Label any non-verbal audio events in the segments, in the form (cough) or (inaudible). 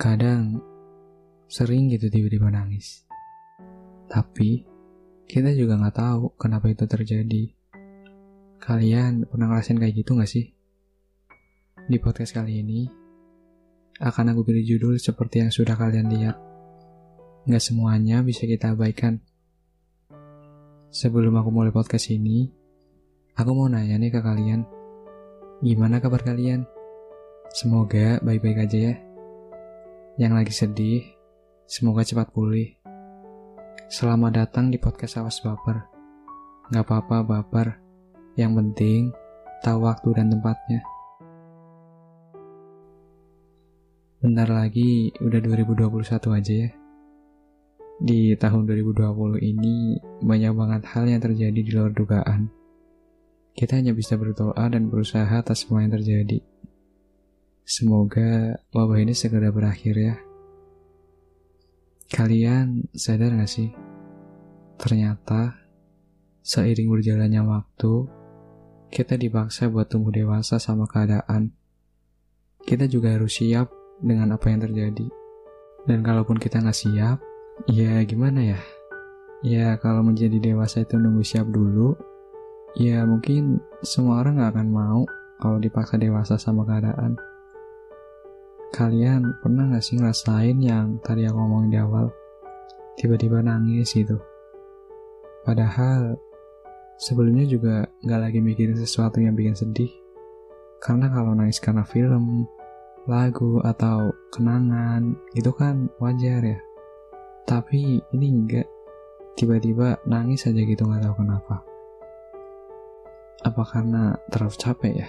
Kadang sering gitu tiba-tiba nangis. Tapi kita juga nggak tahu kenapa itu terjadi. Kalian pernah ngerasain kayak gitu nggak sih? Di podcast kali ini, akan aku pilih judul seperti yang sudah kalian lihat. Nggak semuanya bisa kita abaikan. Sebelum aku mulai podcast ini, aku mau nanya nih ke kalian. Gimana kabar kalian? Semoga baik-baik aja ya. Yang lagi sedih, semoga cepat pulih. Selamat datang di podcast Awas Baper. Gak apa-apa baper, yang penting tahu waktu dan tempatnya. Bentar lagi udah 2021 aja ya. Di tahun 2020 ini banyak banget hal yang terjadi di luar dugaan. Kita hanya bisa berdoa dan berusaha atas semua yang terjadi. Semoga wabah ini segera berakhir ya. Kalian sadar gak sih? Ternyata seiring berjalannya waktu, kita dipaksa buat tumbuh dewasa sama keadaan. Kita juga harus siap dengan apa yang terjadi. Dan kalaupun kita nggak siap, ya gimana ya? Ya kalau menjadi dewasa itu nunggu siap dulu, ya mungkin semua orang nggak akan mau kalau dipaksa dewasa sama keadaan. Kalian pernah gak sih ngerasain yang tadi aku ngomongin di awal? Tiba-tiba nangis gitu. Padahal sebelumnya juga gak lagi mikirin sesuatu yang bikin sedih. Karena kalau nangis karena film, lagu, atau kenangan, itu kan wajar ya. Tapi ini enggak. Tiba-tiba nangis aja gitu gak tahu kenapa. Apa karena terlalu capek ya?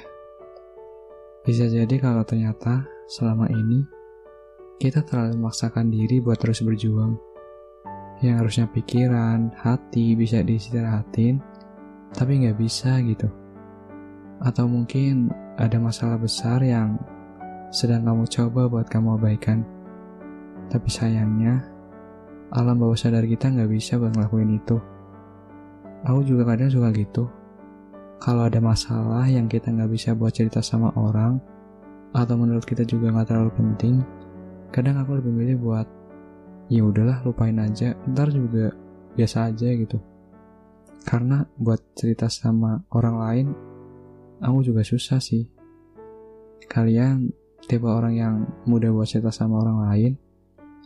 Bisa jadi kalau ternyata selama ini kita terlalu memaksakan diri buat terus berjuang. Yang harusnya pikiran, hati bisa diistirahatin, tapi nggak bisa gitu. Atau mungkin ada masalah besar yang sedang kamu coba buat kamu abaikan. Tapi sayangnya, alam bawah sadar kita nggak bisa buat ngelakuin itu. Aku juga kadang suka gitu kalau ada masalah yang kita nggak bisa buat cerita sama orang atau menurut kita juga nggak terlalu penting kadang aku lebih milih buat ya udahlah lupain aja ntar juga biasa aja gitu. Karena buat cerita sama orang lain aku juga susah sih. Kalian tipe orang yang mudah buat cerita sama orang lain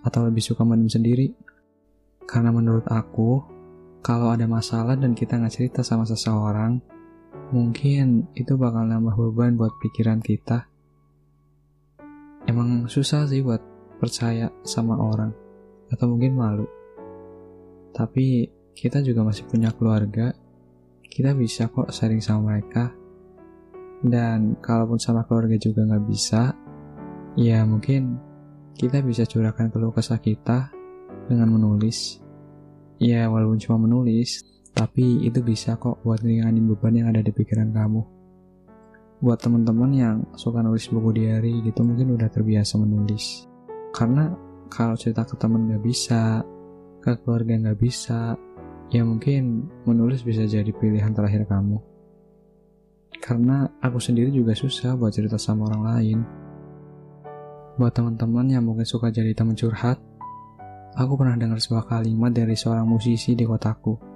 atau lebih suka mendem sendiri? Karena menurut aku kalau ada masalah dan kita nggak cerita sama seseorang mungkin itu bakal nambah beban buat pikiran kita. Emang susah sih buat percaya sama orang, atau mungkin malu. Tapi kita juga masih punya keluarga, kita bisa kok sharing sama mereka. Dan kalaupun sama keluarga juga nggak bisa, ya mungkin kita bisa curahkan keluh kesah kita dengan menulis. Ya walaupun cuma menulis, tapi itu bisa kok buat ngeringanin beban yang ada di pikiran kamu. Buat teman-teman yang suka nulis buku diary gitu mungkin udah terbiasa menulis. Karena kalau cerita ke teman gak bisa, ke keluarga gak bisa, ya mungkin menulis bisa jadi pilihan terakhir kamu. Karena aku sendiri juga susah buat cerita sama orang lain. Buat teman-teman yang mungkin suka jadi teman curhat, aku pernah dengar sebuah kalimat dari seorang musisi di kotaku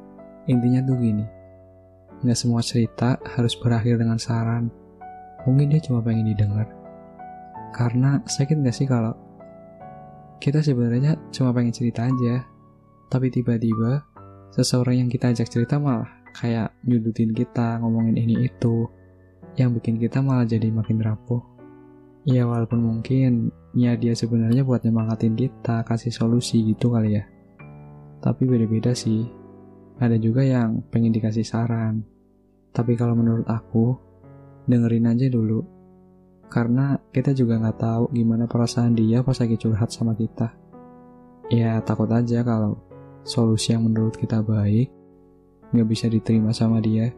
Intinya tuh gini, nggak semua cerita harus berakhir dengan saran. Mungkin dia cuma pengen didengar. Karena sakit gak sih kalau kita sebenarnya cuma pengen cerita aja, tapi tiba-tiba seseorang yang kita ajak cerita malah kayak nyudutin kita, ngomongin ini itu, yang bikin kita malah jadi makin rapuh. Ya walaupun mungkin ya dia sebenarnya buat nyemangatin kita, kasih solusi gitu kali ya. Tapi beda-beda sih ada juga yang pengen dikasih saran. Tapi kalau menurut aku, dengerin aja dulu. Karena kita juga nggak tahu gimana perasaan dia pas lagi curhat sama kita. Ya takut aja kalau solusi yang menurut kita baik, nggak bisa diterima sama dia.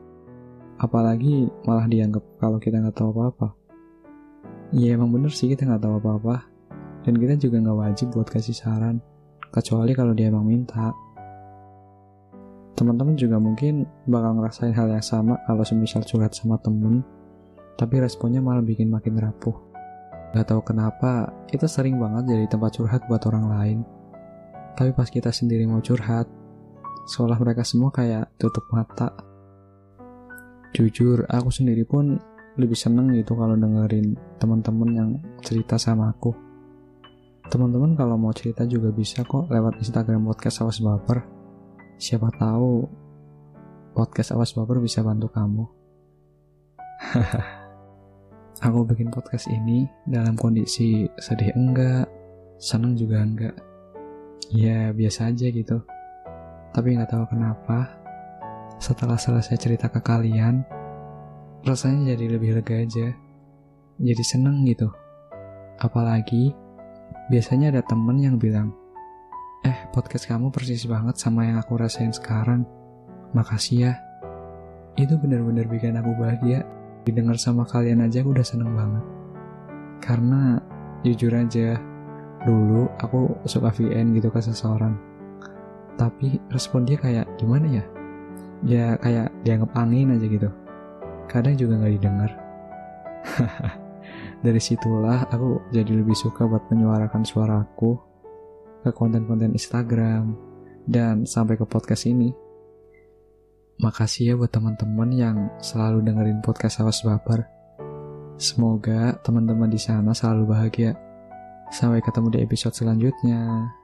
Apalagi malah dianggap kalau kita nggak tahu apa-apa. Ya emang bener sih kita nggak tahu apa-apa. Dan kita juga nggak wajib buat kasih saran. Kecuali kalau dia emang minta teman-teman juga mungkin bakal ngerasain hal yang sama kalau semisal curhat sama temen, tapi responnya malah bikin makin rapuh. Gak tahu kenapa, kita sering banget jadi tempat curhat buat orang lain. Tapi pas kita sendiri mau curhat, seolah mereka semua kayak tutup mata. Jujur, aku sendiri pun lebih seneng gitu kalau dengerin teman-teman yang cerita sama aku. Teman-teman kalau mau cerita juga bisa kok lewat Instagram podcast Awas Baper. Siapa tahu podcast Awas Baper bisa bantu kamu. (laughs) Aku bikin podcast ini dalam kondisi sedih enggak, seneng juga enggak. Ya biasa aja gitu. Tapi nggak tahu kenapa, setelah selesai cerita ke kalian, rasanya jadi lebih lega aja. Jadi seneng gitu. Apalagi, biasanya ada temen yang bilang, Eh, podcast kamu persis banget sama yang aku rasain sekarang. Makasih ya. Itu benar-benar bikin aku bahagia. Didengar sama kalian aja aku udah seneng banget. Karena jujur aja dulu aku suka VN gitu ke seseorang. Tapi respon dia kayak gimana ya? Ya kayak dianggap angin aja gitu. Kadang juga nggak didengar. (laughs) Dari situlah aku jadi lebih suka buat menyuarakan suaraku ke konten-konten Instagram dan sampai ke podcast ini Makasih ya buat teman-teman yang selalu dengerin podcast Awas Baper. Semoga teman-teman di sana selalu bahagia. Sampai ketemu di episode selanjutnya.